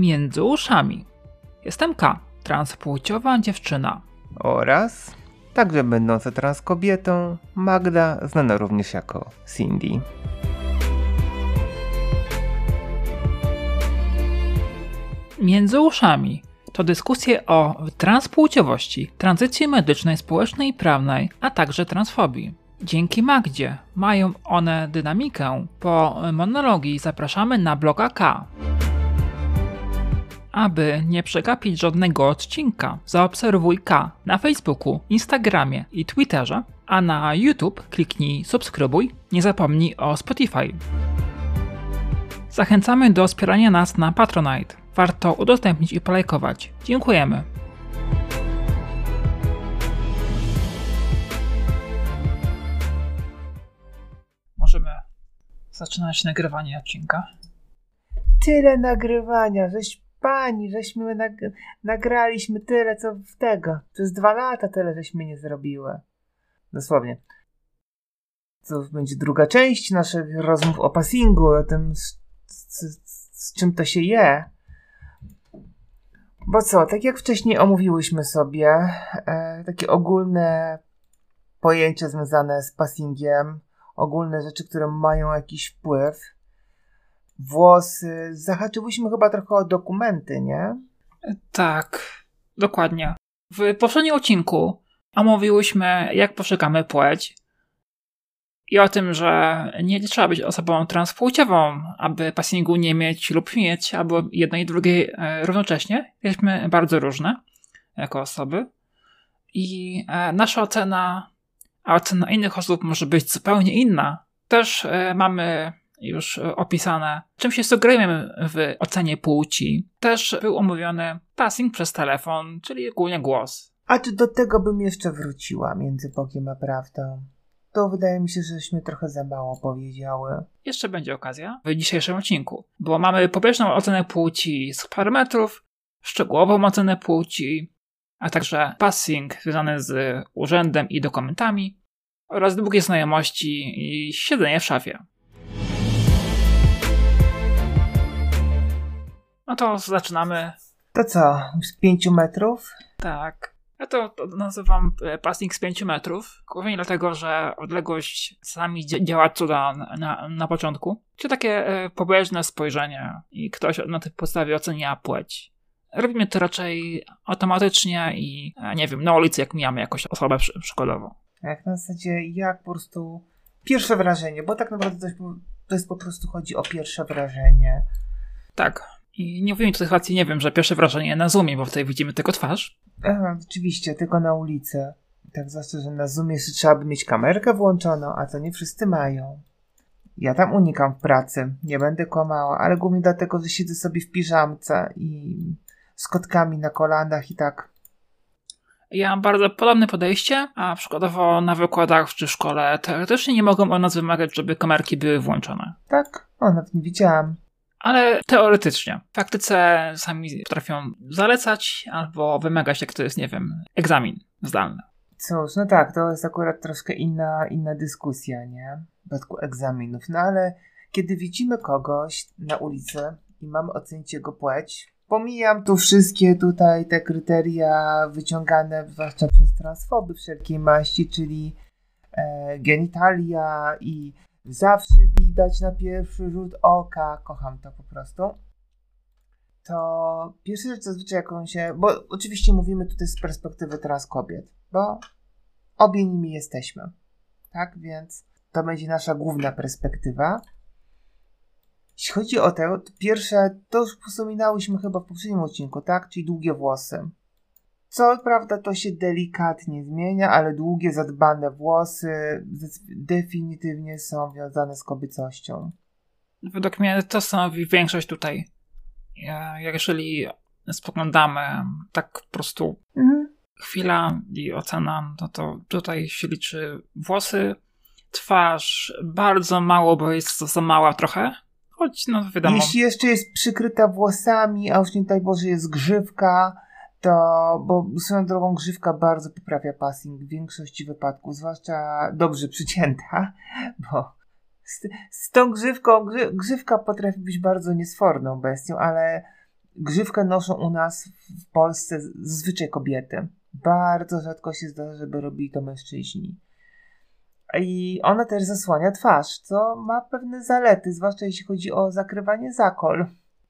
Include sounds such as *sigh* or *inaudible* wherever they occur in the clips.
Między uszami. Jestem K, transpłciowa dziewczyna. Oraz także będąca transkobietą Magda, znana również jako Cindy. Między uszami to dyskusje o transpłciowości, tranzycji medycznej, społecznej i prawnej, a także transfobii. Dzięki Magdzie mają one dynamikę. Po monologii zapraszamy na bloga K. Aby nie przegapić żadnego odcinka, zaobserwuj K na Facebooku, Instagramie i Twitterze, a na YouTube kliknij subskrybuj, nie zapomnij o Spotify. Zachęcamy do wspierania nas na Patronite. Warto udostępnić i polajkować. Dziękujemy. Możemy zaczynać nagrywanie odcinka. Tyle nagrywania, żeś pani, żeśmy nag- nagraliśmy tyle, co w tego. Przez dwa lata tyle żeśmy nie zrobiły. Dosłownie. To będzie druga część naszych rozmów o passingu, o tym, z, z, z czym to się je. Bo co, tak jak wcześniej omówiłyśmy sobie, e, takie ogólne pojęcia związane z passingiem, ogólne rzeczy, które mają jakiś wpływ. Włosy. Zahaczyłyśmy chyba trochę o dokumenty, nie? Tak, dokładnie. W poprzednim odcinku omówiłyśmy, jak postrzegamy płeć i o tym, że nie trzeba być osobą transpłciową, aby passingu nie mieć lub mieć, albo jednej i drugiej e, równocześnie. Jesteśmy bardzo różne jako osoby i e, nasza ocena, a ocena innych osób może być zupełnie inna. Też e, mamy już opisane, czym się sugerujemy w ocenie płci. Też był omówiony passing przez telefon, czyli ogólnie głos. A czy do tego bym jeszcze wróciła między Bogiem a prawdą? To wydaje mi się, żeśmy trochę za mało powiedziały. Jeszcze będzie okazja w dzisiejszym odcinku, bo mamy pobieżną ocenę płci z parametrów, szczegółową ocenę płci, a także passing związany z urzędem i dokumentami oraz długie znajomości i siedzenie w szafie. No to zaczynamy. To co, z pięciu metrów? Tak. Ja to, to nazywam e, passing z 5 metrów, głównie dlatego, że odległość sami działa cuda na, na, początku. Czy takie e, pobieżne spojrzenie i ktoś na tej podstawie ocenia płeć. Robimy to raczej automatycznie i e, nie wiem, na ulicy jak mijamy jakąś osobę przy, przykładowo. Jak na zasadzie, jak po prostu pierwsze wrażenie, bo tak naprawdę to jest, to jest po prostu chodzi o pierwsze wrażenie. Tak, i nie mówimy tutaj sytuacji, nie wiem, że pierwsze wrażenie na Zoomie, bo tutaj widzimy tylko twarz. Aha, oczywiście, tylko na ulicy. Tak zwłaszcza, że na Zoomie trzeba by mieć kamerkę włączoną, a to nie wszyscy mają. Ja tam unikam w pracy, nie będę kłamała, ale głównie dlatego, że siedzę sobie w piżamce i z kotkami na kolanach i tak. Ja mam bardzo podobne podejście, a przykładowo na wykładach czy szkole teoretycznie nie mogą od nas wymagać, żeby kamerki były włączone. Tak? O, nawet nie widziałam ale teoretycznie. W praktyce sami potrafią zalecać albo wymagać, jak to jest, nie wiem, egzamin zdalny. Cóż, no tak, to jest akurat troszkę inna, inna dyskusja, nie? W przypadku egzaminów. No ale kiedy widzimy kogoś na ulicy i mamy ocenić jego płeć, pomijam tu wszystkie tutaj te kryteria wyciągane zwłaszcza przez transfoby wszelkiej maści, czyli e, genitalia i zawsze widać na pierwszy rzut oka, kocham to po prostu, to pierwsza rzecz zazwyczaj jaką się, bo oczywiście mówimy tutaj z perspektywy teraz kobiet, bo obie nimi jesteśmy, tak, więc to będzie nasza główna perspektywa. Jeśli chodzi o to, to pierwsze, to już wspominałyśmy chyba w poprzednim odcinku, tak, czyli długie włosy. Co prawda to się delikatnie zmienia, ale długie, zadbane włosy definitywnie są związane z kobiecością. Według mnie to stanowi większość tutaj. Jeżeli spoglądamy tak po prostu mhm. chwila i ocena, no to tutaj się liczy włosy, twarz, bardzo mało, bo jest to za mała trochę. Choć no wiadomo. Jeśli jeszcze jest przykryta włosami, a już nie daj Boże jest grzywka, to, bo swoją drogą grzywka bardzo poprawia passing w większości wypadków, zwłaszcza dobrze przycięta, *laughs* bo z, z tą grzywką, grzy, grzywka potrafi być bardzo niesforną bestią, ale grzywkę noszą u nas w Polsce zazwyczaj kobiety. Bardzo rzadko się zdarza, żeby robili to mężczyźni. I ona też zasłania twarz, co ma pewne zalety, zwłaszcza jeśli chodzi o zakrywanie zakol.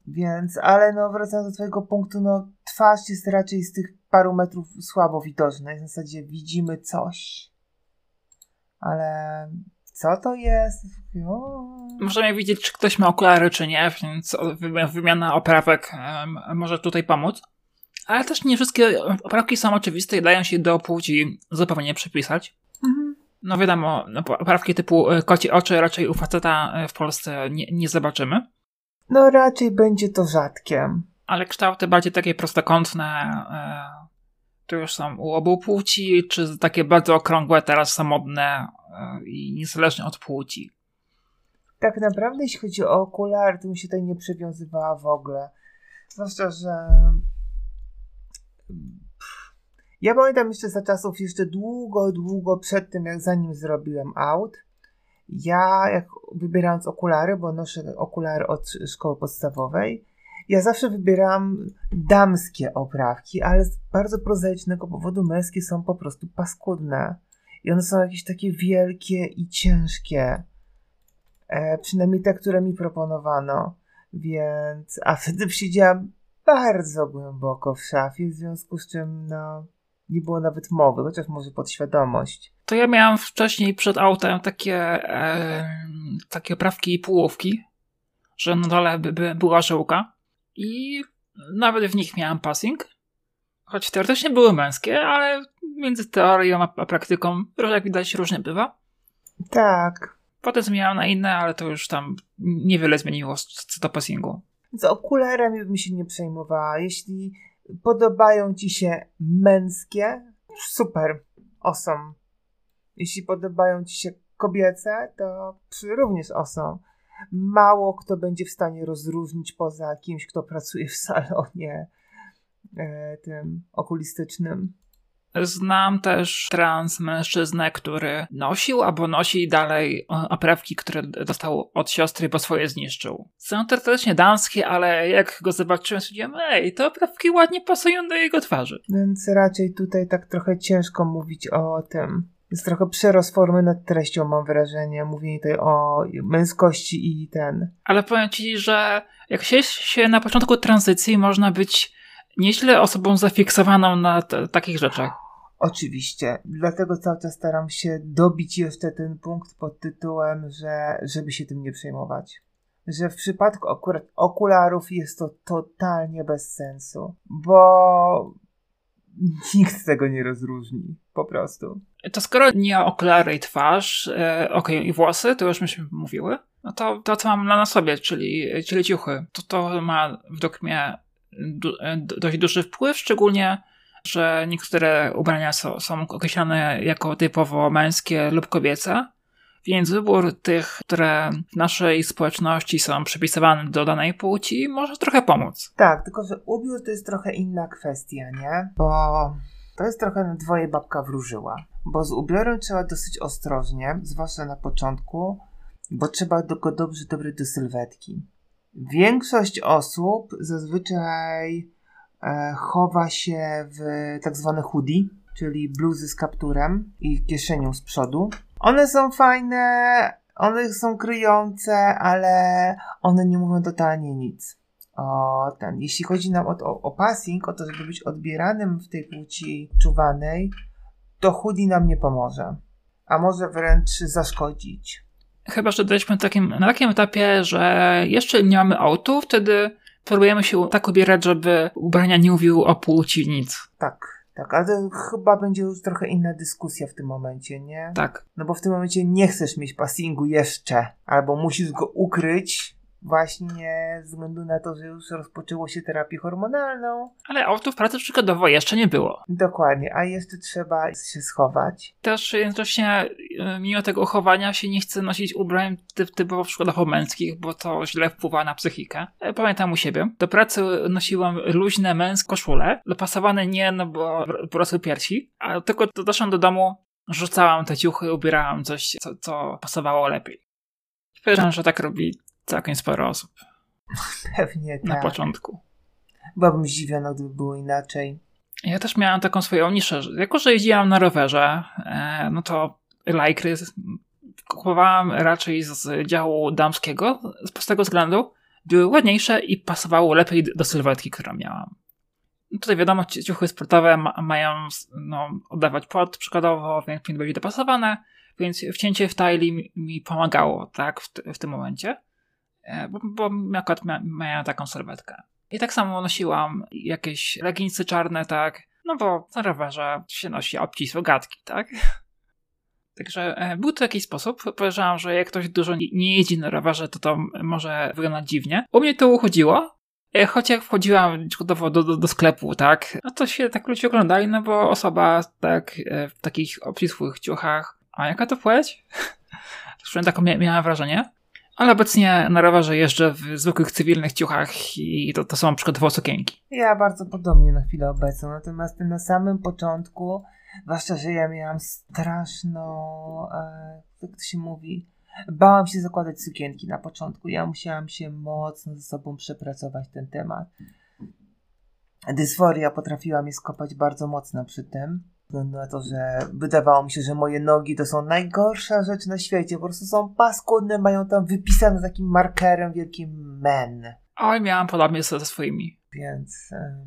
Więc, ale no wracając do twojego punktu, no twarz jest raczej z tych paru metrów słabo widoczna. W zasadzie widzimy coś. Ale co to jest? O. Możemy widzieć, czy ktoś ma okulary, czy nie, więc wymiana oprawek może tutaj pomóc. Ale też nie wszystkie oprawki są oczywiste i dają się do płci zupełnie przypisać. Mhm. No wiadomo, no, oprawki typu e, koci oczy raczej u faceta e, w Polsce nie, nie zobaczymy. No raczej będzie to rzadkie. Ale kształty bardziej takie prostokątne e, to już są u obu płci, czy takie bardzo okrągłe teraz są modne i niezależnie od płci. Tak naprawdę jeśli chodzi o okulary, to mi się tutaj nie przywiązywała w ogóle. Zwłaszcza, że ja pamiętam jeszcze za czasów, jeszcze długo, długo przed tym, jak zanim zrobiłem aut, ja jak wybierając okulary, bo noszę okulary od szkoły podstawowej, ja zawsze wybieram damskie oprawki, ale z bardzo prozaicznego powodu męskie są po prostu paskudne. I one są jakieś takie wielkie i ciężkie. E, przynajmniej te, które mi proponowano. Więc, a wtedy siedziałam bardzo głęboko w szafie, w związku z czym, no, nie było nawet mowy, chociaż może podświadomość. To ja miałam wcześniej przed autem takie, e, takie prawki i półówki, że na dole by, by była żyłka i nawet w nich miałam passing, choć teoretycznie były męskie, ale między teorią a praktyką, jak widać, różnie bywa. Tak. Potem zmieniałam na inne, ale to już tam niewiele zmieniło co do passingu. Z okularami bym się nie przejmowała. Jeśli podobają ci się męskie, super, awesome. Jeśli podobają ci się kobiece, to również awesome. Mało kto będzie w stanie rozróżnić poza kimś, kto pracuje w salonie e, tym okulistycznym. Znam też trans mężczyznę, który nosił albo nosi dalej oprawki, które dostał od siostry, bo swoje zniszczył. Są teoretycznie damskie, ale jak go zobaczyłem, stwierdziłem, ej, te oprawki ładnie pasują do jego twarzy. Więc raczej tutaj tak trochę ciężko mówić o tym. Jest trochę przerost formy nad treścią, mam wrażenie. Mówienie tutaj o męskości i ten. Ale powiem ci, że jak się, się na początku tranzycji, można być nieźle osobą zafiksowaną na takich rzeczach. Oczywiście, dlatego cały czas staram się dobić jeszcze ten punkt pod tytułem, że żeby się tym nie przejmować. Że w przypadku akurat okularów jest to totalnie bez sensu, bo nikt tego nie rozróżni, po prostu. To skoro nie okulary i twarz, e, okej, okay, i włosy, to już myśmy mówiły, no to to, co mam na sobie, czyli, czyli ciuchy, to to ma według mnie E, dość duży wpływ, szczególnie, że niektóre ubrania są, są określane jako typowo męskie lub kobiece, więc wybór tych, które w naszej społeczności są przypisywane do danej płci, może trochę pomóc. Tak, tylko że ubiór to jest trochę inna kwestia, nie? Bo to jest trochę na dwoje babka wróżyła. Bo z ubiorem trzeba dosyć ostrożnie, zwłaszcza na początku, bo trzeba go dobrze dobrać do sylwetki. Większość osób zazwyczaj e, chowa się w tak zwane hoodie, czyli bluzy z kapturem i kieszenią z przodu. One są fajne, one są kryjące, ale one nie mówią totalnie nic. O, ten. Jeśli chodzi nam o, o, o passing, o to, żeby być odbieranym w tej płci czuwanej, to hoodie nam nie pomoże. A może wręcz zaszkodzić. Chyba, że jesteśmy takim, na takim etapie, że jeszcze nie mamy autu, wtedy próbujemy się tak ubierać, żeby ubrania nie mówiły o płci nic. Tak. Tak, ale chyba będzie już trochę inna dyskusja w tym momencie, nie? Tak. No bo w tym momencie nie chcesz mieć passingu jeszcze, albo musisz go ukryć, właśnie ze względu na to, że już rozpoczęło się terapię hormonalną. Ale autów pracy przykładowo jeszcze nie było. Dokładnie, a jeszcze trzeba się schować. Też jednocześnie y, mimo tego chowania się nie chce nosić ubrań typ, typowo przykładowo męskich, bo to źle wpływa na psychikę. E, pamiętam u siebie. Do pracy nosiłam luźne męskie koszule, dopasowane nie, no bo porosły piersi, a tylko doszłam do domu, rzucałam te ciuchy, ubierałam coś, co, co pasowało lepiej. Powiedziałem, że tak robi całkiem sporo osób. Pewnie tak. Na początku. Byłabym zdziwiona, gdyby było inaczej. Ja też miałam taką swoją niszę. Jako, że jeździłam na rowerze, e, no to lajkry kupowałam raczej z działu damskiego z prostego względu. Były ładniejsze i pasowało lepiej do sylwetki, którą miałam. Tutaj wiadomo, ciuchy sportowe ma, mają no, oddawać pot przykładowo, więc mi będzie dopasowane, więc wcięcie w taili mi, mi pomagało, tak, w, w, tym momencie, bo, bo akurat mia, miałem taką sylwetkę. I tak samo nosiłam jakieś leginsy czarne, tak, no bo na rowerze się nosi obcisłe gadki, tak. *laughs* Także e, był to jakiś sposób. Podejrzewam, że jak ktoś dużo nie jeździ na rowerze, to to może wyglądać dziwnie. U mnie to uchodziło, E, choć jak wchodziłam przykładowo do, do, do, sklepu, tak, no to się tak ludzie oglądali, no bo osoba tak e, w takich obcisłych ciuchach, a jaka to płeć? *laughs* Przynajmniej taką miałem wrażenie. Ale obecnie na rowerze jeżdżę w zwykłych cywilnych ciuchach i to, to są przykładowo sukienki. Ja bardzo podobnie na chwilę obecną, natomiast na samym początku, zwłaszcza, że ja miałam straszną, e, jak to się mówi, Bałam się zakładać sukienki na początku. Ja musiałam się mocno ze sobą przepracować ten temat. Dysforia potrafiła mnie skopać bardzo mocno przy tym. Względu na to, że wydawało mi się, że moje nogi to są najgorsza rzecz na świecie. Po prostu są paskudne, mają tam wypisane takim markerem wielkim men. Oj, miałam podobnie ze swoimi. Więc um,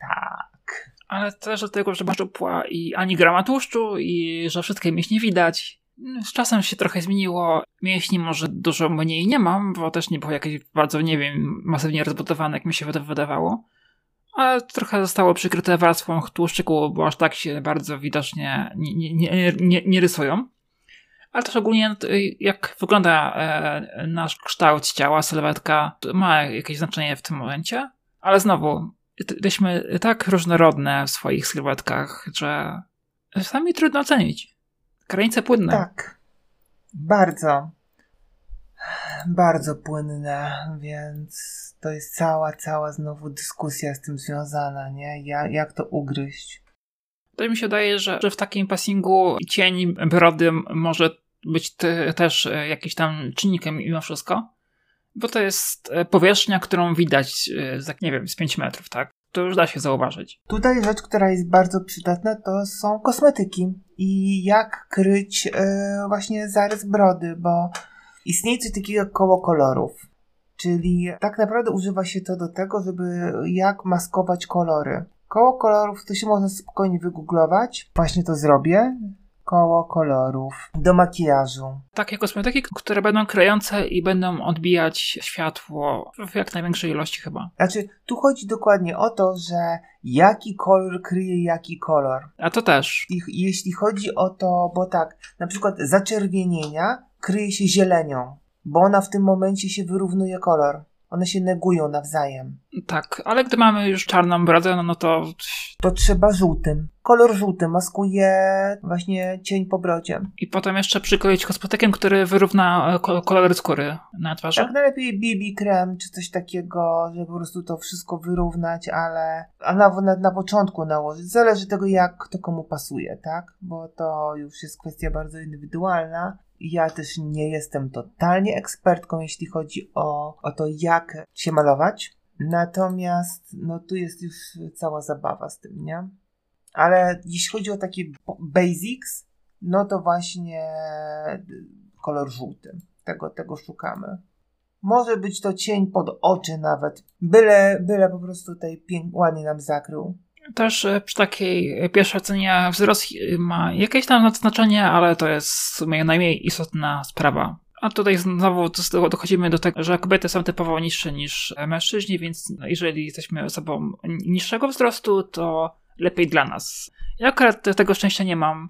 tak. Ale też do tego, że masz upła i ani grama tłuszczu i że wszystkie mięśnie widać. Z czasem się trochę zmieniło. Mięśni może dużo mniej nie mam, bo też nie było jakieś bardzo, nie wiem, masywnie rozbudowane, jak mi się wydawało. Ale trochę zostało przykryte warstwą tłuszczyku, bo aż tak się bardzo widocznie nie, nie, nie, nie, rysują. Ale też ogólnie jak wygląda e, nasz kształt ciała, sylwetka, ma jakieś znaczenie w tym momencie. Ale znowu, jesteśmy tak różnorodne w swoich sylwetkach, że czasami trudno ocenić. Granice płynne. Tak. Bardzo. Bardzo płynne, więc to jest cała, cała znowu dyskusja z tym związana, nie? Ja, jak to ugryźć? To mi się wydaje, że, że w takim passingu cień brody może być te, też e, jakiś tam czynnikiem mimo wszystko, bo to jest e, powierzchnia, którą widać e, za, nie wiem, z 5 metrów, tak? To już da się zauważyć. Tutaj rzecz, która jest bardzo przydatna, to są kosmetyki i jak kryć e, właśnie zarys brody, bo istnieje coś takiego jak koło kolorów. Czyli tak naprawdę używa się to do tego, żeby jak maskować kolory. Koło kolorów to się można spokojnie wygooglować. Właśnie to zrobię koło kolorów do makijażu. Takie kosmetyki, które będą klejące i będą odbijać światło w jak największej ilości chyba. Znaczy, tu chodzi dokładnie o to, że jaki kolor kryje jaki kolor. A to też. I, jeśli chodzi o to, bo tak, na przykład zaczerwienienia kryje się zielenią, bo ona w tym momencie się wyrównuje kolor. One się negują nawzajem. Tak, ale gdy mamy już czarną brodę, no, no to... To trzeba żółtym. Kolor żółty maskuje właśnie cień po brodzie. I potem jeszcze przykleić kosmetykiem, który wyrówna e, kolor skóry na twarzy. Tak, najlepiej BB krem czy coś takiego, żeby po prostu to wszystko wyrównać, ale a nawet na początku nałożyć. Zależy tego, jak to komu pasuje, tak? Bo to już jest kwestia bardzo indywidualna. Ja też nie jestem totalnie ekspertką, jeśli chodzi o, o to, jak się malować. Natomiast, no tu jest już cała zabawa z tym, nie? Ale jeśli chodzi o takie basics, no to właśnie kolor żółty. Tego, tego szukamy. Może być to cień pod oczy nawet. Byle, byle po prostu tutaj ładnie nam zakrył. Też e, przy takiej pierwszej ocenie wzrost ma jakieś tam znaczenie, ale to jest najmniej istotna sprawa. A tutaj znowu dochodzimy do tego, że kobiety są typowo niższe niż mężczyźni, więc jeżeli jesteśmy osobą niższego wzrostu, to lepiej dla nas. Ja akurat tego szczęścia nie mam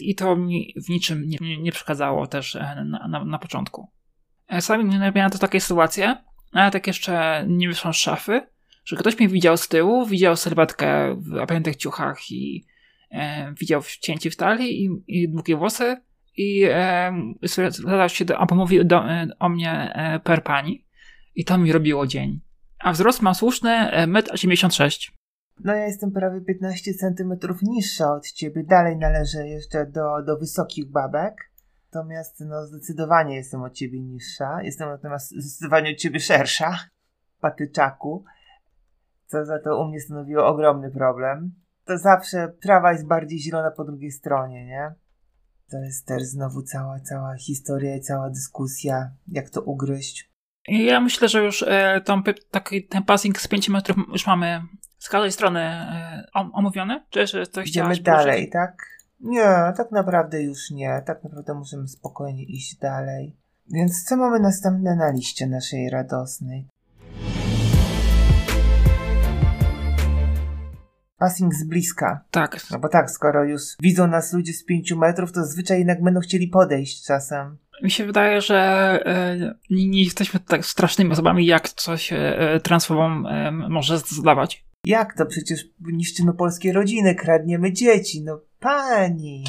i, to mi w niczym nie, nie przeszkadzało też e, na, na, na początku. E, sami miałem to takie sytuacje, ale tak jeszcze nie wyszłam z szafy, że ktoś mnie widział z tyłu, widział sylwetkę w opiętych ciuchach i e, widział cięcie w talii i, i długie włosy i e, zadał się do, albo mówił do, e, o mnie e, per pani i to mi robiło dzień. A wzrost mam słuszny 1,86 m. No ja jestem prawie 15 cm niższa od ciebie, dalej należę jeszcze do, do wysokich babek. Natomiast no zdecydowanie jestem od ciebie niższa. Jestem natomiast zdecydowanie od ciebie szersza. Patyczaku. Co za to u mnie stanowiło ogromny problem. To zawsze trawa jest bardziej zielona po drugiej stronie, nie? To jest też znowu cała, cała historia i cała dyskusja, jak to ugryźć. Ja myślę, że już e, tą, taki, ten passing z 5 metrów już mamy z każdej strony e, omówiony? Czy jeszcze coś Idziemy dalej, tak? Nie, tak naprawdę już nie. Tak naprawdę możemy spokojnie iść dalej. Więc co mamy następne na liście naszej radosnej? Passing z bliska. Tak. No bo tak, skoro już widzą nas ludzie z pięciu metrów, to zwyczaj jednak będą chcieli podejść czasem. Mi się wydaje, że e, nie, nie, jesteśmy tak strasznymi osobami, jak coś e, transfobom e, może zdawać. Jak to? Przecież niszczymy polskie rodziny, kradniemy dzieci. No pani.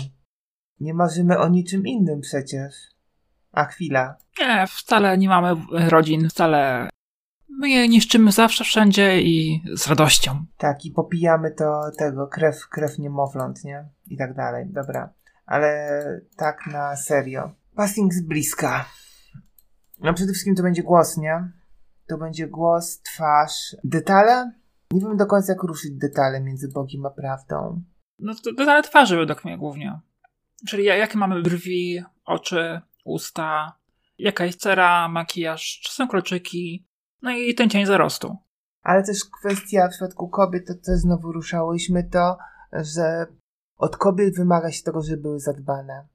Nie marzymy o niczym innym przecież. A chwila. Nie, wcale nie mamy rodzin, wcale. My je niszczymy zawsze, wszędzie i z radością. Tak, i popijamy to tego, krew, krew niemowląt, nie? I tak dalej, dobra. Ale tak na serio. Passing z bliska. No przede wszystkim to będzie głos, nie? To będzie głos, twarz, detale. Nie wiem do końca jak ruszyć detale między Bogiem a prawdą. No to detale twarzy według mnie głównie. Czyli jakie mamy brwi, oczy, usta, jaka jest cera, makijaż, czy są kolczyki, no i ten cień zarostu. Ale też kwestia w przypadku kobiet, to też znowu ruszałyśmy to, że od kobiet wymaga się tego, żeby były zadbane.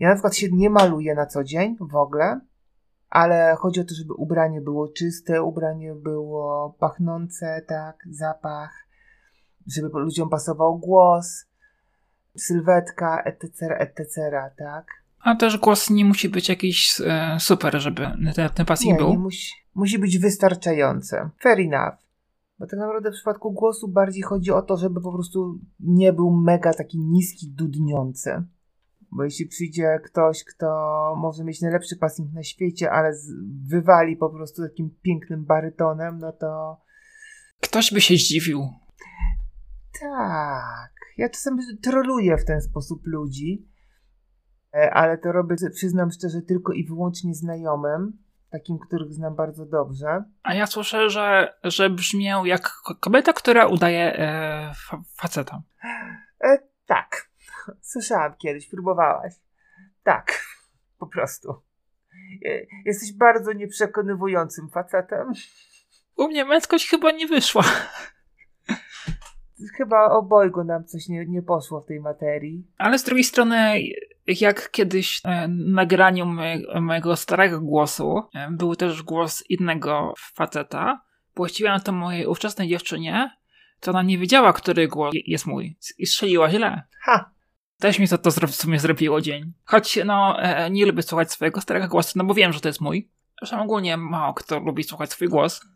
Ja na przykład się nie maluję na co dzień w ogóle, ale chodzi o to, żeby ubranie było czyste, ubranie było pachnące, tak, zapach, żeby ludziom pasował głos, sylwetka, etc., etc., tak. A też głos nie musi być jakiś e, super, żeby ten, ten passing nie, był. Nie, musi, musi być wystarczający. Fair enough. Bo tak naprawdę w przypadku głosu bardziej chodzi o to, żeby po prostu nie był mega taki niski, dudniący. Bo jeśli przyjdzie ktoś, kto może mieć najlepszy passing na świecie, ale wywali po prostu takim pięknym barytonem, no to. Ktoś by się zdziwił. Tak. Ja czasem troluję w ten sposób ludzi, e, ale to robię, przyznam szczerze, tylko i wyłącznie znajomym, takim, których znam bardzo dobrze. A ja słyszę, że, że brzmiał jak kobieta, która udaje e, faceta. E, tak. *laughs* Słyszałam kiedyś, próbowałaś. Tak, *laughs* po prostu. Jesteś bardzo nieprzekonywującym facetem. U mnie męskość chyba nie wyszła. Chyba obojgu nam coś nie, nie poszło w tej materii. Ale z drugiej strony, jak kiedyś e, nagraniu mojego starego głosu e, był też głos innego faceta, puściłem to mojej ówczesnej dziewczynie, to ona nie wiedziała, który głos jest mój i strzeliła źle. Ha! Też mi to, to w sumie zrobiło dzień. Choć no, e, nie lubię słuchać swojego starego głosu, no bo wiem, że to jest mój. Zresztą ogólnie mało kto lubi słuchać swój głos.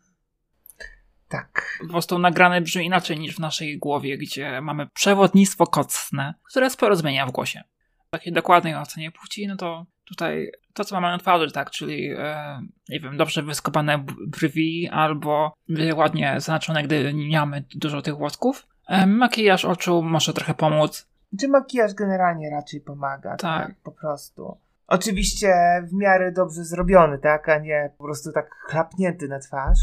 Tak. Po prostu nagrane brzmi inaczej niż w naszej głowie, gdzie mamy przewodnictwo kocne, które sporo zmienia w głosie. W takiej dokładnej ocenie płci, no to tutaj to, co mamy na twarzy, tak, czyli e, nie wiem, dobrze wyskopane brwi albo ładnie zaznaczone, gdy nie mamy dużo tych włosków. E, makijaż oczu może trochę pomóc, czy makijaż generalnie raczej pomaga, tak. tak? Po prostu. Oczywiście w miarę dobrze zrobiony, tak? A nie po prostu tak chlapnięty na twarz.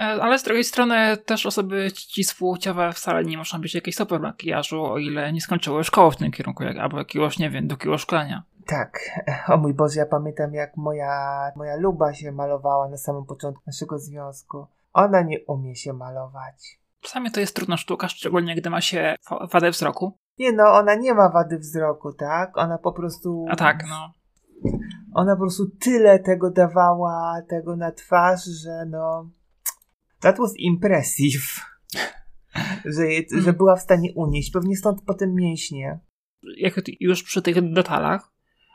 E, ale z drugiej strony też osoby cisłopłciowe wcale nie muszą być jakieś super makijażu, o ile nie skończyły szkoły w tym kierunku, jak, albo jakiegoś, nie wiem, drugiego szkolenia. Tak. O mój Boże, ja pamiętam jak moja, moja Luba się malowała na samym początku naszego związku. Ona nie umie się malować. Czasami to jest trudna sztuka, szczególnie gdy ma się wadę wzroku. Nie no, ona nie ma wady wzroku, tak? Ona po prostu... A tak, no. Ona po prostu tyle tego dawała, tego na twarz, że no... That was impressive. że, je, że mm. była w stanie unieść. Pewnie stąd potem mięśnie. Jak już przy tych detalach,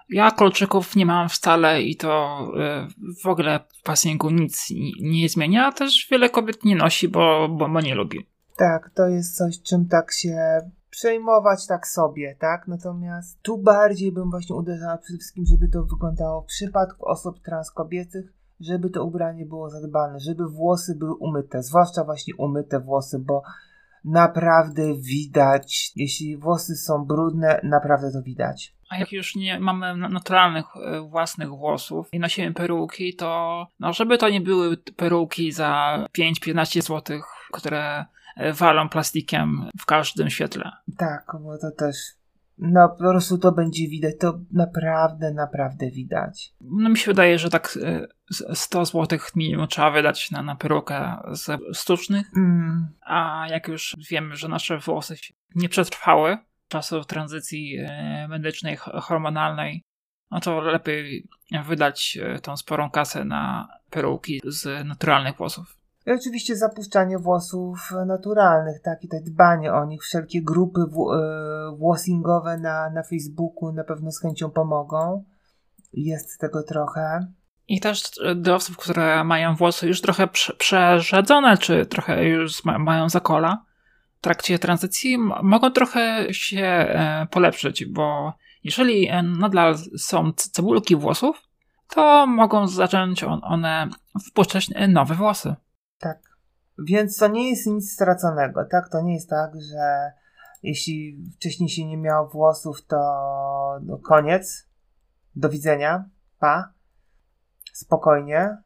ja kolczyków nie mam wcale i to y, w ogóle w passingu nic nie zmienia, a też wiele kobiet nie nosi, bo, bo, bo nie lubi. Tak, to jest coś, czym tak się przejmować tak sobie, tak? Natomiast tu bardziej bym właśnie uderzała przede wszystkim, żeby to wyglądało w przypadku osób transkobiecych, żeby to ubranie było zadbane, żeby włosy były umyte, zwłaszcza właśnie umyte włosy, bo naprawdę widać. Jeśli włosy są brudne, naprawdę to widać. A jak już nie mamy naturalnych e, własnych włosów i nosimy peruki, to no żeby to nie były peruki za 5-15 zł, które e, walą plastikiem w każdym świetle. Tak, bo to też no po prostu to będzie widać, to naprawdę, naprawdę widać. No mi się wydaje, że tak 100 zł minimum trzeba wydać na, na perukę z sztucznych, mm. a jak już wiemy, że nasze włosy nie przetrwały czasów tranzycji e, medycznej, hormonalnej, no to lepiej wydać e, tą sporą kasę na peruki z naturalnych włosów. I oczywiście zapuszczanie włosów naturalnych, tak, i te dbanie o nich, wszelkie grupy w, e, włosingowe na, na Facebooku na pewno z chęcią pomogą. Jest tego trochę. I też do osób, które mają włosy już trochę przerzedzone, czy trochę już ma, mają zakola w trakcie tranzycji, mogą trochę się e, polepszyć, bo jeżeli e, nadal są cebulki włosów, to mogą zacząć one wpuszczać nowe włosy. Tak. Więc to nie jest nic straconego, tak? To nie jest tak, że jeśli wcześniej się nie miało włosów, to no koniec. Do widzenia. Pa. Spokojnie.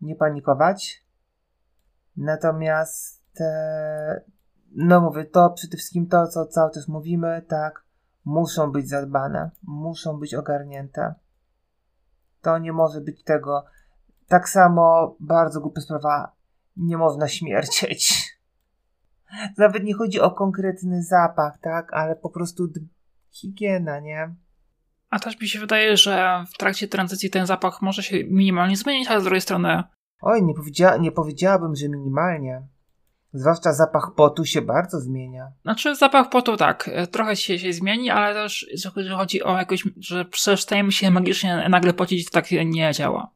Nie panikować. Natomiast e, no mówię, to przede wszystkim to, co cały czas mówimy, tak, muszą być zadbane, muszą być ogarnięte. To nie może być tego. Tak samo bardzo głupia sprawa nie można śmierdzieć. Nawet nie chodzi o konkretny zapach, tak, ale po prostu higiena, nie? A też mi się wydaje, że w trakcie tranzycji ten zapach może się minimalnie zmienić, ale z drugiej strony. Oj, nie, powiedzia nie powiedziałabym, że minimalnie. Zwłaszcza zapach potu się bardzo zmienia. Znaczy, zapach potu tak, trochę się, się zmieni, ale też jeżeli chodzi o jakoś, że przestajemy się magicznie nagle pocić, to tak nie działa.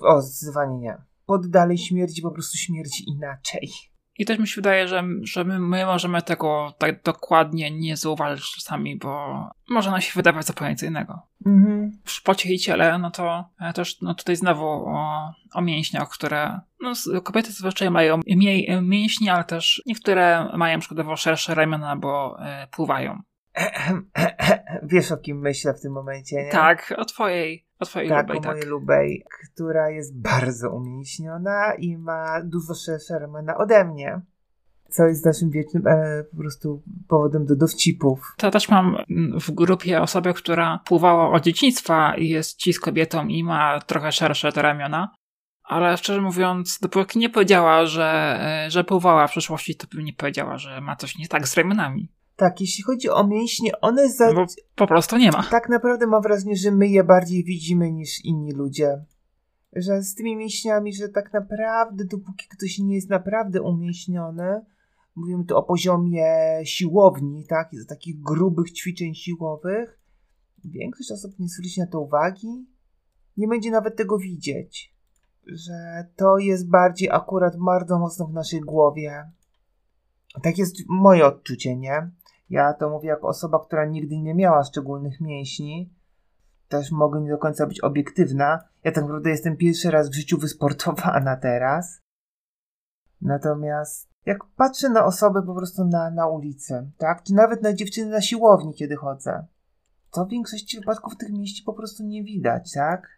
O, zdecydowanie nie pod dalej śmierdzi po prostu śmierci inaczej. I też mi się wydaje, że, że my, my możemy tego tak dokładnie nie zauważyć czasami, bo może nam się wydawać zupełnie co innego. Mhm. W pocie i ciele, no to e, też no tutaj znowu o, o mięśniach, które no, kobiety zazwyczaj mają mniej mięśni, ale też niektóre mają przykładowo szersze ramiona, bo e, pływają. *clears throat* Wiesz o kim myślę w tym momencie, nie? Tak, o twojej, o twojej tak, lubej, o mojej tak. lubej, która jest bardzo umięśniona i ma dużo szersze ramiona ode mnie. Co jest naszym wiecznym e, po prostu powodem do dowcipów. To też mam w grupie osobę, która pływała od dzieciństwa i jest ci z kobietą i ma trochę szersze te ramiona. Ale szczerze mówiąc, dopóki nie powiedziała, że, e, że pływała w przeszłości, to bym nie powiedziała, że ma coś nie tak z ramionami. Tak, jeśli chodzi o mięśnie, one za... Bo po prostu nie ma. Tak naprawdę mam wrażenie, że my je bardziej widzimy niż inni ludzie. Że z tymi mięśniami, że tak naprawdę dopóki ktoś nie jest naprawdę umięśniony, mówimy tu o poziomie siłowni, tak, z takich grubych ćwiczeń siłowych, większość osób nie zwróci na to uwagi, nie będzie nawet tego widzieć. Że to jest bardziej akurat bardzo mocno w naszej głowie. Tak jest moje odczucie, nie? Ja to mówię jako osoba, która nigdy nie miała szczególnych mięśni. Też mogę nie do końca być obiektywna. Ja tak naprawdę jestem pierwszy raz w życiu wysportowana teraz. Natomiast jak patrzę na osoby po prostu na, na ulicy, tak? Czy nawet na dziewczyny na siłowni, kiedy chodzę, to w większości wypadków tych mięśni po prostu nie widać, tak?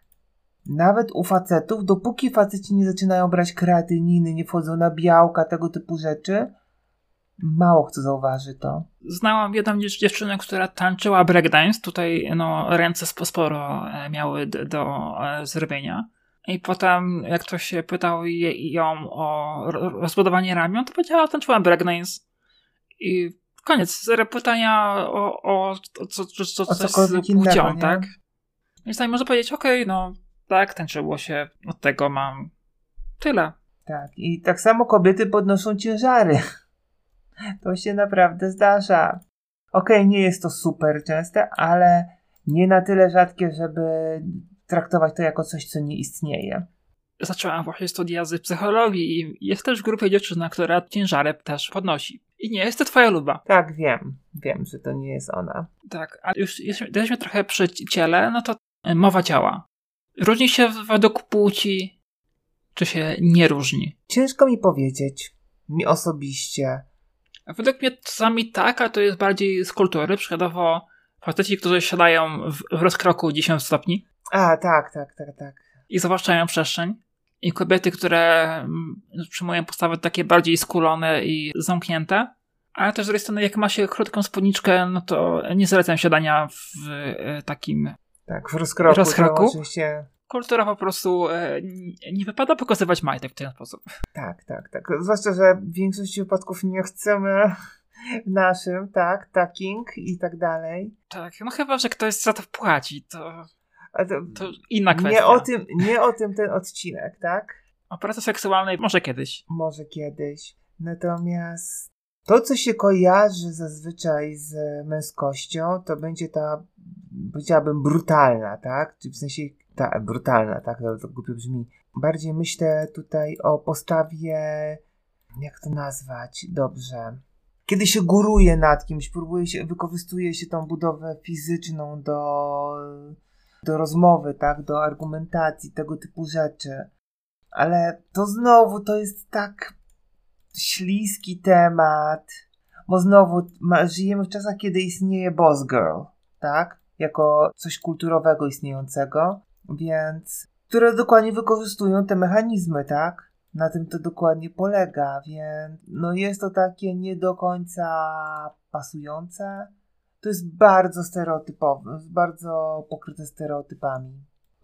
Nawet u facetów, dopóki faceci nie zaczynają brać kreatyniny, nie wchodzą na białka, tego typu rzeczy, Mało kto zauważy to. Znałam jedną dziewczynę, która tańczyła breakdance. Tutaj no, ręce sporo e, miały do e, zrobienia. I potem, jak ktoś się pytał ją o rozbudowanie ramion, to powiedziała, że tańczyła breakdance. I koniec. Zero pytania o, o, o co, co, co, co z płcią, tak? Więc tutaj można powiedzieć, okej, okay, no tak, tańczyło się, od tego mam tyle. Tak, i tak samo kobiety podnoszą ciężary. To się naprawdę zdarza. Okej, okay, nie jest to super częste, ale nie na tyle rzadkie, żeby traktować to jako coś, co nie istnieje. Zaczęłam właśnie studia z psychologii i jest też w grupie dziewczyna, która ciężarę też podnosi. I nie jest to twoja luba. Tak, wiem. Wiem, że to nie jest ona. Tak, ale już jesteśmy trochę przy ciele, no to mowa ciała. Różni się według płci, czy się nie różni? Ciężko mi powiedzieć. Mi osobiście Według mnie czasami tak, a to jest bardziej z kultury. Przykładowo faceci, którzy siadają w, w rozkroku 10 stopni. A, tak, tak, tak, tak. I zawłaszczają przestrzeń. I kobiety, które mm, przyjmują postawy takie bardziej skulone i zamknięte. Ale też z drugiej strony, jak ma się krótką spódniczkę, no to nie zalecam siadania w e, takim Tak, w rozkroku. Rozkroku? Oczywiście. Kultura po prostu e, nie- wypada pokazywać majtek w ten sposób. Tak, tak, tak. Zwłaszcza, że w większości wypadków nie chcemy w naszym, tak, taking i tak dalej. Tak, no chyba, że ktoś za to płaci, to, to, to inna kwestia. nie, o tym, nie o tym ten odcinek, tak? O pracy seksualnej może kiedyś. Może kiedyś. Natomiast to, co się kojarzy zazwyczaj z męskością, to będzie ta, powiedziałabym, brutalna, tak? Czy w sensie, ta, brutalna, tak? To, to głupio brzmi. Bardziej myślę tutaj o postawie, jak to nazwać dobrze. Kiedy się góruje nad kimś, próbuje się, wykorzystuje się tą budowę fizyczną do, do rozmowy, tak? Do argumentacji, tego typu rzeczy. Ale to znowu to jest tak śliski temat, bo znowu ma, żyjemy w czasach, kiedy istnieje Boss Girl, tak? Jako coś kulturowego istniejącego, więc które dokładnie wykorzystują te mechanizmy, tak? Na tym to dokładnie polega, więc no jest to takie nie do końca pasujące. To jest bardzo stereotypowe, bardzo pokryte stereotypami.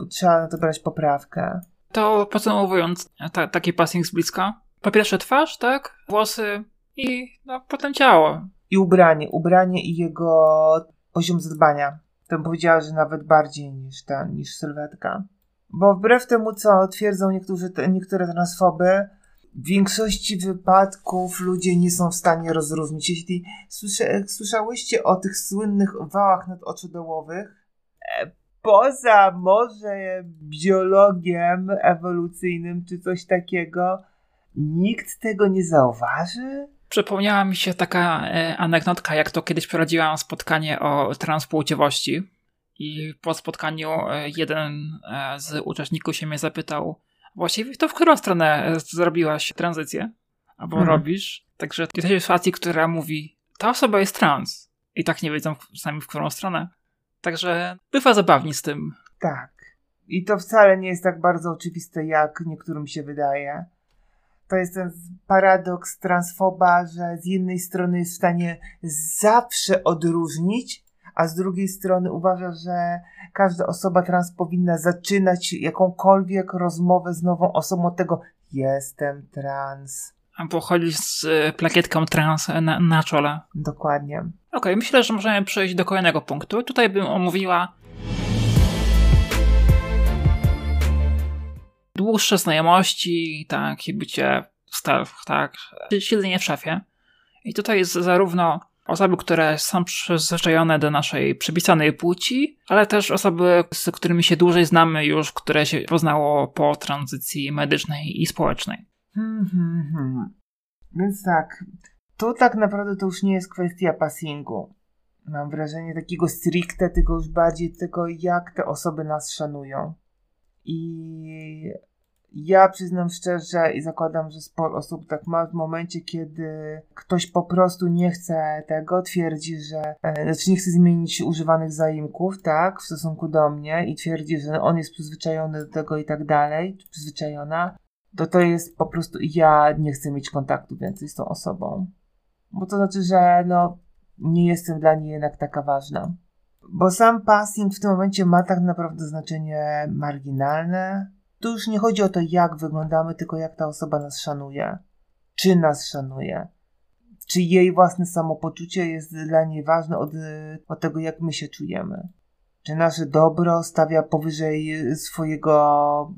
Trzeba na to brać poprawkę. To podsumowując ta, taki passing z bliska. Po pierwsze twarz, tak? Włosy i no, potem ciało. I ubranie, ubranie i jego poziom zadbania. To powiedziała, że nawet bardziej niż ta, niż sylwetka. Bo wbrew temu, co twierdzą niektórzy, niektóre transfoby, w większości wypadków ludzie nie są w stanie rozróżnić. Jeśli słyszałyście o tych słynnych wałach nadoczodołowych, e, poza może biologiem ewolucyjnym czy coś takiego, nikt tego nie zauważy? Przypomniała mi się taka e, anegdotka, jak to kiedyś prowadziłam spotkanie o transpłciowości. I po spotkaniu e, jeden e, z uczestników się mnie zapytał, właściwie to w którą stronę zrobiłaś tranzycję? Albo Mhm. robisz? Także jesteś w sytuacji, która mówi, ta osoba jest trans. I tak nie wiedzą sami w którą stronę. Także bywa zabawnie z tym. Tak. I to wcale nie jest tak bardzo oczywiste, jak niektórym się wydaje. To jest ten paradoks transfoba, że z jednej strony jest w stanie zawsze odróżnić, a z drugiej strony uważa, że każda osoba trans powinna zaczynać jakąkolwiek rozmowę z nową osobą od tego jestem trans. Albo chodzisz z e, plakietką trans na, na czole. Dokładnie. Okej, myślę, że możemy przejść do kolejnego punktu. Tutaj bym omówiła dłuższe znajomości, tak, i bycie w staw, tak, siedzenie w szafie. I tutaj jest zarówno osoby, które są przyzwyczajone do naszej przypisanej płci, ale też osoby, z którymi się dłużej znamy już, które się poznało po tranzycji medycznej i społecznej. Hmm, hmm, hmm. Więc tak, to tak naprawdę to już nie jest kwestia passingu. Mam wrażenie takiego stricte, tylko już bardziej tego, jak te osoby nas szanują. I ja przyznam szczerze i zakładam, że sporo osób tak ma w momencie, kiedy ktoś po prostu nie chce tego, twierdzi, że e, znaczy nie chce zmienić używanych zaimków, tak, w stosunku do mnie i twierdzi, że on jest przyzwyczajony do tego i tak dalej, przyzwyczajona, to to jest po prostu ja nie chcę mieć kontaktu więcej z tą osobą. Bo to znaczy, że no nie jestem dla niej jednak taka ważna. Bo sam passing w tym momencie ma tak naprawdę znaczenie marginalne. Tu już nie chodzi o to, jak wyglądamy, tylko jak ta osoba nas szanuje. Czy nas szanuje. Czy jej własne samopoczucie jest dla niej ważne od, od tego, jak my się czujemy. Czy nasze dobro stawia powyżej swojego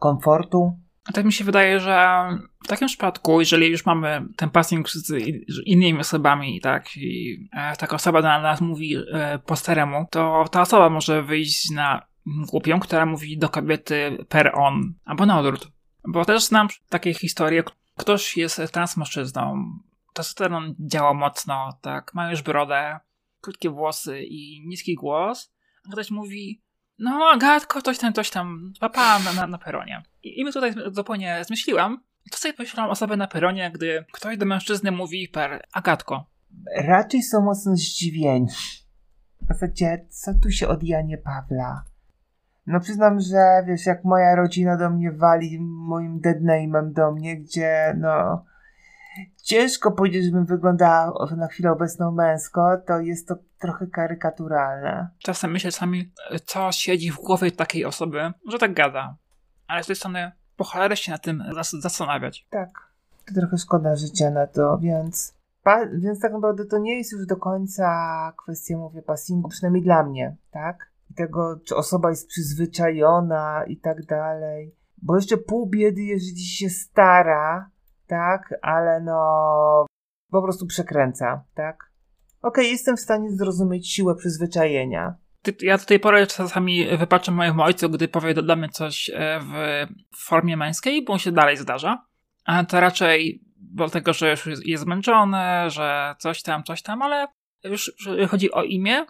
komfortu. A tak mi się wydaje, że w takim przypadku, jeżeli już mamy ten passing z innymi osobami, tak, i e, taka osoba na nas mówi e, po staremu, to ta osoba może wyjść na głupią, która mówi do kobiety per on, albo na odwrót. Bo też znam takie historie, ktoś jest transmężczyzną, testosteron działa mocno, tak, ma już brodę, krótkie włosy i niski głos, a ktoś mówi, no, Agatko, coś tam, coś tam, papa na, na, na peronie. I, I my tutaj zupełnie zmyśliłam, To sobie pomyślałam o sobie na peronie, gdy ktoś do mężczyzny mówi per Agatko. Raczej są mocno zdziwieni. W zasadzie, co tu się od Janie Pawla? No przyznam, że wiesz, jak moja rodzina do mnie wali moim deadname'em do mnie, gdzie no ciężko powiedzieć, żebym wyglądała na chwilę obecną męsko, to jest to trochę karykaturalne. Czasem myślę sami, co siedzi w głowie takiej osoby, że tak gada. Ale z tej strony po cholerę się na tym zastanawiać. Tak. To trochę szkoda życia na to, więc... Pa, więc tak naprawdę to nie jest już do końca kwestia, mówię, passingu, przynajmniej dla mnie, tak? I tego, czy osoba jest przyzwyczajona i tak dalej. Bo jeszcze pół biedy, jeżeli się stara, tak? Ale no, po prostu przekręca, tak? Okej, okay, jestem w stanie zrozumieć siłę przyzwyczajenia. Ja do tej pory czasami wypaczam mojemu ojcu, gdy powie dla mnie coś e, w formie męskiej, bo się dalej zdarza. A to raczej dlatego, że już jest zmęczony, że coś tam, coś tam, ale już chodzi o imię,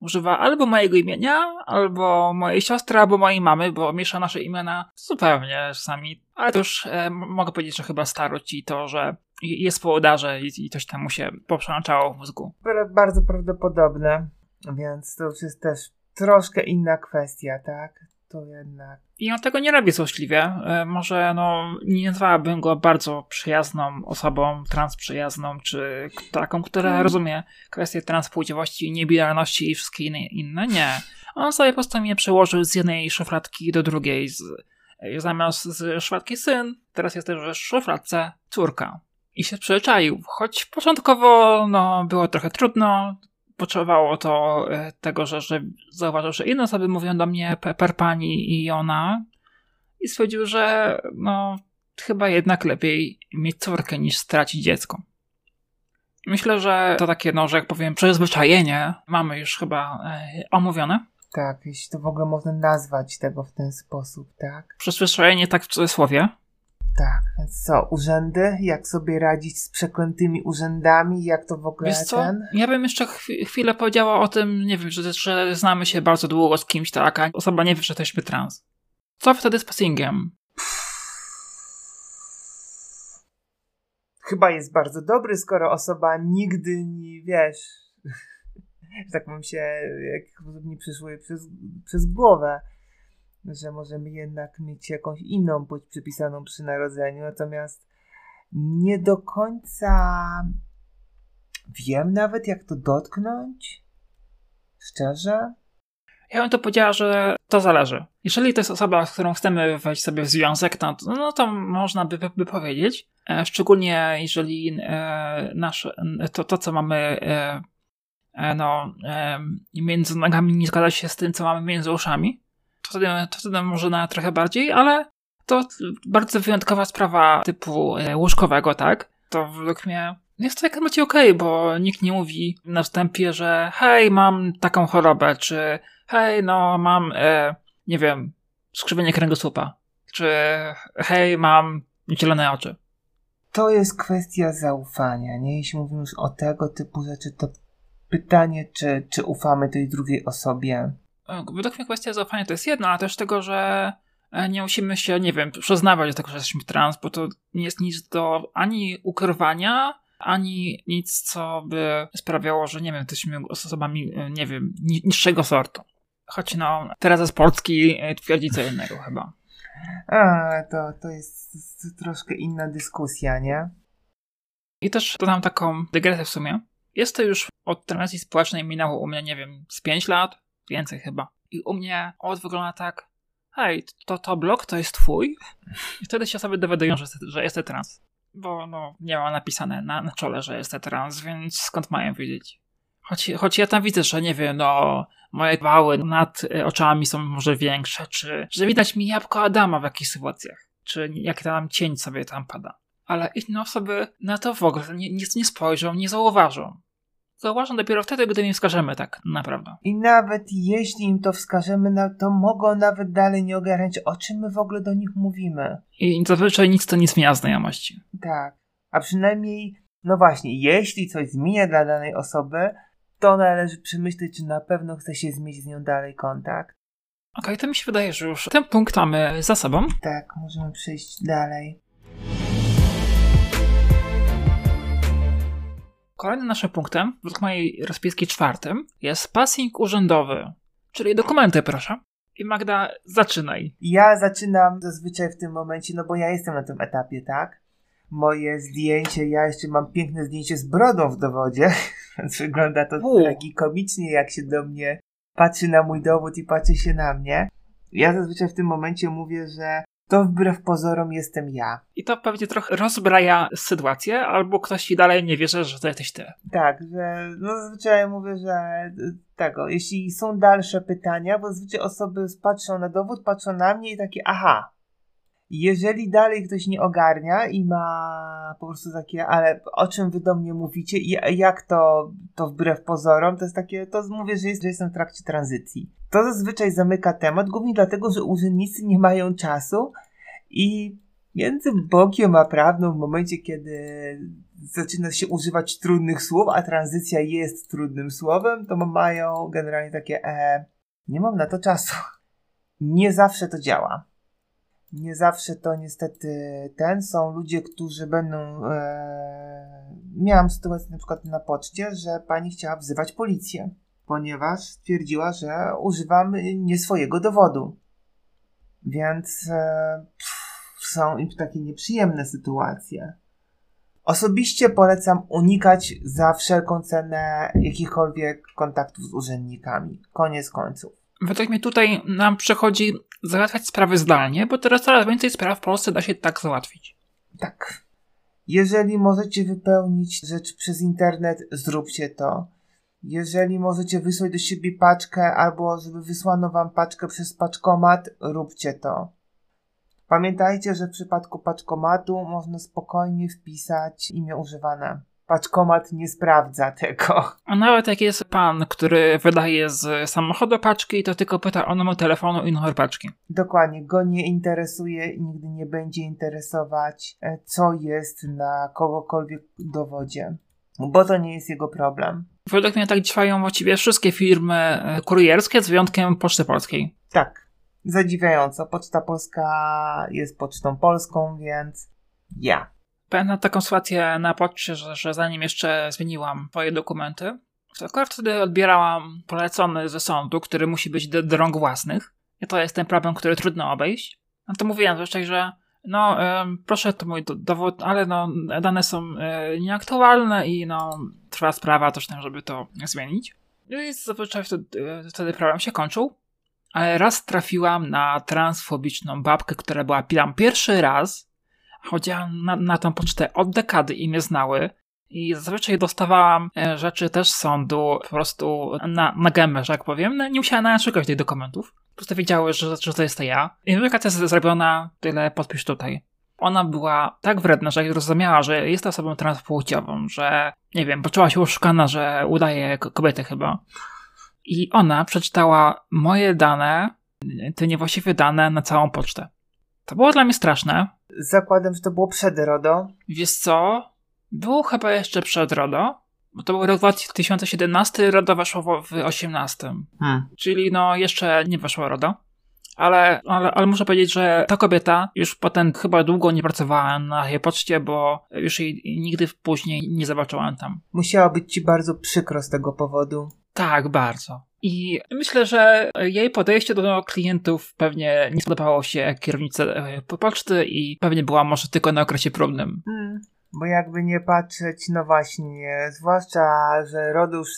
używa albo mojego imienia, albo mojej siostry, albo mojej mamy, bo miesza nasze imiona zupełnie czasami. Ale to już e, mogę powiedzieć, że chyba starość i to, że jest po udarze i, i coś tam mu się poprzełączało w mózgu. Bardzo prawdopodobne, więc to już jest też troszkę inna kwestia, tak? To jednak. I on tego nie robi złośliwie. E, może no, nie nazwałabym go bardzo przyjazną osobą, transprzyjazną, czy taką, która hmm. rozumie kwestie transpłciowości, niebinarności i wszystkie inne, inne. Nie. On sobie po prostu mnie przełożył z jednej szufladki do drugiej. Z, zamiast z szufladki syn, teraz jest też w szufladce córka. I się przyczaił. Choć początkowo no, było trochę trudno, potrzebowało to e, tego, że, że zauważył, że inne osoby mówią do mnie per pani i ona i stwierdził, że no chyba jednak lepiej mieć córkę niż stracić dziecko. Myślę, że to takie, no, że jak powiem, przyzwyczajenie mamy już chyba e, omówione. Tak, jeśli to w ogóle można nazwać tego w ten sposób, tak? Przyzwyczajenie tak w cudzysłowie. Tak, więc co, urzędy? Jak sobie radzić z przeklętymi urzędami? Jak to w ogóle Wiesz co? ten? Ja bym jeszcze chwilę powiedziała o tym, nie wiem, że, że znamy się bardzo długo z kimś, tak, a osoba nie wie, że jesteśmy trans. Co wtedy z passingiem? Chyba jest bardzo dobry, skoro osoba nigdy nie, wiesz, *laughs* że tak powiem się, jak nie przyszły przez, przez głowę że możemy jednak mieć jakąś inną płeć przypisaną przy narodzeniu, natomiast nie do końca wiem nawet, jak to dotknąć. Szczerze? Ja bym to powiedziała, że to zależy. Jeżeli to jest osoba, z którą chcemy wejść sobie w związek, no, no to można by, by, powiedzieć. E, szczególnie jeżeli e, nasze, to, to, co mamy e, e no, e, między nogami nie zgadza się z tym, co mamy między uszami to wtedy, to wtedy może na trochę bardziej, ale to bardzo wyjątkowa sprawa typu e, łóżkowego, tak? To według mnie jest to jak najbardziej okej, okay, bo nikt nie mówi na wstępie, że hej, mam taką chorobę, czy hej, no mam, e, nie wiem, skrzywienie kręgosłupa, czy hej, mam zielone oczy. To jest kwestia zaufania, nie? Jeśli mówimy już o tego typu rzeczy, to pytanie, czy, czy ufamy tej drugiej osobie, według mnie kwestia zaufania to jest jedna, a też tego, że e, nie musimy się, nie wiem, przyznawać do tego, że jesteśmy trans, bo to nie jest nic do ani ukrywania, ani nic, co by sprawiało, że nie wiem, jesteśmy osobami, e, nie wiem, niższego sortu. Choć no, teraz z Polski e, twierdzi co innego chyba. A, to, to jest troszkę inna dyskusja, nie? I też dodam taką dygresję w sumie. Jest to już od tranzycji społecznej minęło u mnie, nie wiem, z 5 lat, Więcej chyba. I u mnie od wygląda tak, hej, to, to blok to jest twój? I wtedy się sobie dowiadują, że, że jestem trans. Bo no, nie ma napisane na, na czole, że jestem trans, więc skąd mają wiedzieć? Choć, choć ja tam widzę, że nie wiem, no, moje wały nad y, oczami są może większe, czy że widać mi jabłko Adama w jakichś sytuacjach, czy jaki tam cień sobie tam pada. Ale inne osoby na to w ogóle nie, nie, nie spojrzą, nie zauważą zauważą dopiero wtedy, gdy im wskażemy tak naprawdę. I nawet jeśli im to wskażemy, to mogą nawet dalej nie ogarniać, o czym my w ogóle do nich mówimy. I zazwyczaj nic to nie zmienia znajomości. Tak. A przynajmniej, no właśnie, jeśli coś zmienia dla danej osoby, to należy przemyśleć, czy na pewno chce się zmienić z nią dalej kontakt. Okej, okay, to mi się wydaje, że już ten punkt mamy za sobą. Tak, możemy przejść dalej. Kolejnym naszym punktem, według mojej rozpiski czwartym, jest passing urzędowy, czyli dokumenty, proszę. I Magda, zaczynaj. Ja zaczynam zazwyczaj w tym momencie, no bo ja jestem na tym etapie, tak? Moje zdjęcie, ja jeszcze mam piękne zdjęcie z brodą w dowodzie, *laughs* więc wygląda to tragikomicznie, jak się do mnie patrzy na mój dowód i patrzy się na mnie. Ja zazwyczaj w tym momencie mówię, że to wbrew pozorom jestem ja. I to pewnie trochę rozbraja sytuację, albo ktoś ci dalej nie wierzy, że to jesteś ty. Tak, że no zazwyczaj mówię, że y, tego, jeśli są dalsze pytania, bo zazwyczaj osoby patrzą na dowód, patrzą na mnie i takie aha. Jeżeli dalej ktoś nie ogarnia i ma po prostu takie, ale o czym wy do mnie mówicie i jak to, to wbrew pozorom, to jest takie, to mówię, że, jest, że jestem w trakcie tranzycji. To zazwyczaj zamyka temat, głównie dlatego, że urzędnicy nie mają czasu i między Bogiem a prawdą w momencie, kiedy zaczyna się używać trudnych słów, a tranzycja jest trudnym słowem, to mają generalnie takie e, nie mam na to czasu. Nie zawsze to działa. Nie zawsze to niestety ten. Są ludzie, którzy będą. E, miałam sytuację na przykład na poczcie, że pani chciała wzywać policję, ponieważ stwierdziła, że używam nie swojego dowodu. Więc e, pff, są im takie nieprzyjemne sytuacje. Osobiście polecam unikać za wszelką cenę jakichkolwiek kontaktów z urzędnikami. Koniec końców. Według mnie tutaj nam przychodzi załatwiać sprawy zdalnie, bo teraz coraz więcej spraw w Polsce da się tak załatwić. Tak. Jeżeli możecie wypełnić rzecz przez internet, zróbcie to. Jeżeli możecie wysłać do siebie paczkę albo żeby wysłano wam paczkę przez paczkomat, róbcie to. Pamiętajcie, że w przypadku paczkomatu można spokojnie wpisać imię używane. Paczkomat nie sprawdza tego. A nawet jak jest pan, który wydaje z samochodu paczki, to tylko pyta o numer telefonu i numer paczki. Dokładnie, go nie interesuje i nigdy nie będzie interesować, e, co jest na kogokolwiek dowodzie. Bo to nie jest jego problem. Według mnie tak działają właściwie wszystkie firmy e, kurierskie, z wyjątkiem Poczty Polskiej. Tak, zadziwiająco. Poczta Polska jest pocztą polską, więc ja. Pamiętam taką sytuację na poczcie, że, że zanim jeszcze zmieniłam swoje dokumenty, to akurat wtedy odbierałam polecony ze sądu, który musi być do, do rąk własnych. I to jest ten problem, który trudno obejść. No to mówiłem zresztą, że no proszę, to mój do, dowód, ale no dane są e, nieaktualne i no trwa sprawa też tam, żeby to zmienić. I zazwyczaj wtedy, e, wtedy problem się kończył. Ale raz trafiłam na transfobiczną babkę, która była tam pierwszy raz. Chodziłam na, na tą pocztę od dekady i mnie znały. I zazwyczaj dostawałam e, rzeczy też z sądu po prostu na, na gębę, że jak powiem. No, nie musiała nawet szukać tych dokumentów. Po prostu wiedziały, że, że to jest to ja. I weryfikacja jest zrobiona, tyle podpisz tutaj. Ona była tak wredna, że rozumiała, że jest osobą transpłciową, że nie wiem, poczuła się oszukana, że udaje kobietę chyba. I ona przeczytała moje dane, te niewłaściwe dane na całą pocztę. To było dla mnie straszne. Zakładam, że to było przed RODO. Wiesz co? Było chyba jeszcze przed RODO, bo to był rok 2017, RODO weszło w 2018. Hmm. Czyli no jeszcze nie weszło RODO. Ale, ale, ale muszę powiedzieć, że ta kobieta już potem chyba długo nie pracowała na jej poczcie, bo już jej nigdy później nie zobaczyłam tam. Musiało być ci bardzo przykro z tego powodu. Tak, bardzo. I myślę, że jej podejście do klientów pewnie nie spodobało się kierownicy e, poczty i pewnie była może tylko na okresie próbnym. Bo jakby nie patrzeć, no właśnie, zwłaszcza, że RODO już,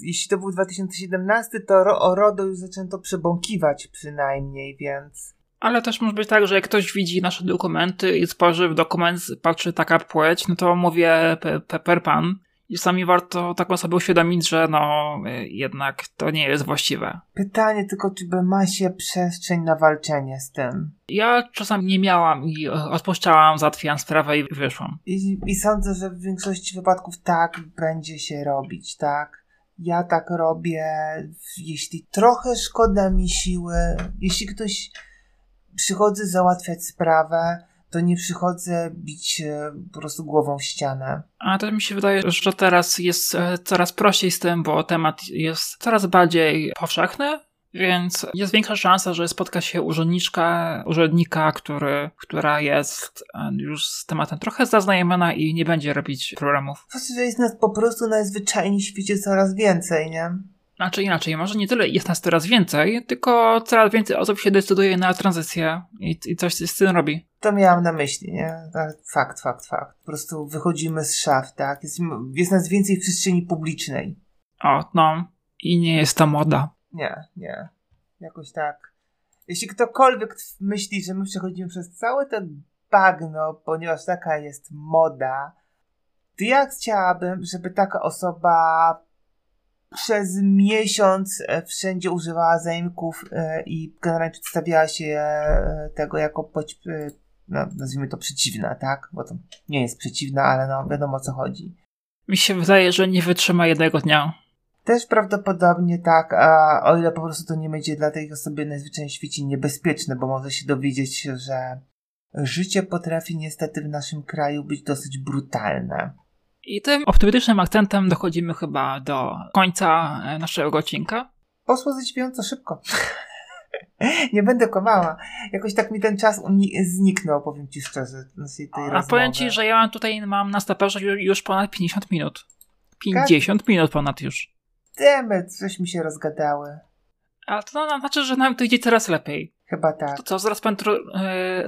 jeśli to był 2017, to o RODO już zaczęto przebąkiwać przynajmniej, więc... Ale też może być tak, że jak ktoś widzi nasze dokumenty i spojrzy w dokument, patrzy taka płeć, no to mówię per pan, i sami warto taką sobie uświadomić, że no jednak to nie jest właściwe. Pytanie tylko, czy by ma się przestrzeń na walczenie z tym? Ja czasami nie miałam i odpuszczałam, załatwiłam sprawę i wyszłam. I, I sądzę, że w większości wypadków tak będzie się robić, tak? Ja tak robię, jeśli trochę szkoda mi siły, jeśli ktoś przychodzi załatwiać sprawę, to nie przychodzę bić po prostu głową w ścianę. A to mi się wydaje, że teraz jest e, coraz prościej z tym, bo temat jest coraz bardziej powszechny, Więc jest większa szansa, że spotka się urzędniczka, urzędnika, który, która jest e, już z tematem trochę zaznajomiona i nie będzie robić problemów. Po że jest nas po prostu najzwyczajniej w świecie coraz więcej, nie? Znaczy inaczej, może nie tyle jest nas coraz więcej, tylko coraz więcej osób się decyduje na tranzycję i, i coś z tym robi. To miałam na myśli, nie? Tak, fakt, fakt, fakt. Po prostu wychodzimy z szaf, tak? Jest, jest nas więcej w przestrzeni publicznej. O, no. I nie jest to moda. Nie, nie. Jakoś tak. Jeśli ktokolwiek myśli, że my przechodzimy przez całe to bagno, ponieważ taka jest moda, to ja chciałabym, żeby taka osoba przez miesiąc e, wszędzie używała zaimków e, i generalnie przedstawiała się e, tego jako no, nazwijmy to przeciwna, tak? Bo to nie jest przeciwna, ale no wiadomo o co chodzi. Mi się wydaje, że nie wytrzyma jednego dnia. Też prawdopodobnie tak, a o ile po prostu to nie będzie dla tej osoby najzwyczajniej w świecie niebezpieczne, bo może się dowiedzieć, że życie potrafi niestety w naszym kraju być dosyć brutalne. I tym optymistycznym akcentem dochodzimy chyba do końca e, naszego odcinka. Poszło zadziwiająco szybko. *laughs* nie będę kłamała. Jakoś tak mi ten czas zniknął, powiem ci szczerze. Tej A rozmowy. powiem ci, że ja tutaj mam na staperze już ponad 50 minut. 50 Ka minut ponad już. Demy, coś mi się rozgadały. Ale to no, znaczy, że nam to idzie coraz lepiej. Chyba tak. To co, zaraz pan yy,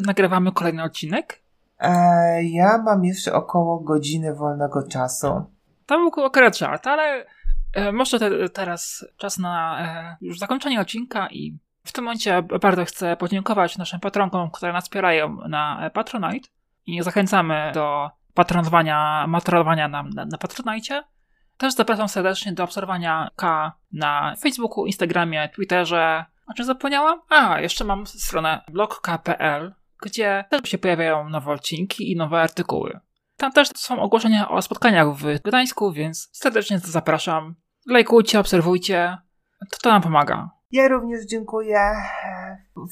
nagrywamy kolejny odcinek? E, ja mam jeszcze około godziny wolnego czasu. Był akurat żart, ale e, może te, teraz czas na e, już zakończenie odcinka i w tym momencie bardzo chcę podziękować naszym patronkom, które nas wspierają na Patronite i zachęcamy do patronowania, matronowania nam na, na Patronite. Też zapraszam serdecznie do obserwowania K na Facebooku, Instagramie, Twitterze. O czym zapomniałam? A, jeszcze mam stronę blogk.pl, gdzie też się pojawiają nowe odcinki i nowe artykuły. Tam też są ogłoszenia o spotkaniach w Gdańsku, więc serdecznie zapraszam. Lajkujcie, obserwujcie. To, to nam pomaga. Ja również dziękuję.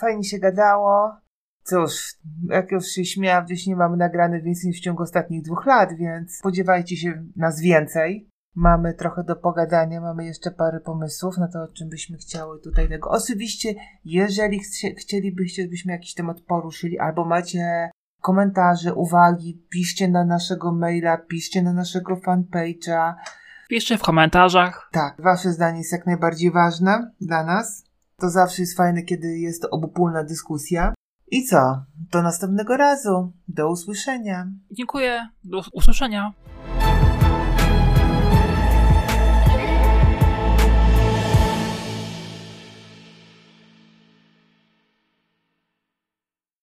Fajnie się gadało. Cóż, jak już się śmiałam, gdzieś nie mamy nagrane więcej niż w ciągu ostatnich dwóch lat, więc spodziewajcie się nas więcej. Mamy trochę do pogadania, mamy jeszcze parę pomysłów na to, o czym byśmy chciały tutaj tego. Oczywiście, jeżeli chcie, chcielibyście, żebyśmy jakiś temat poruszyli, albo macie komentarze, uwagi, piszcie na naszego maila, piszcie na naszego fanpage'a. Piszcie w komentarzach. Tak, wasze zdanie jest jak najbardziej ważne dla nas. To zawsze jest fajne, kiedy jest to obopólna dyskusja. I co? Do następnego razu. Do usłyszenia. Dziękuję. Do usłyszenia.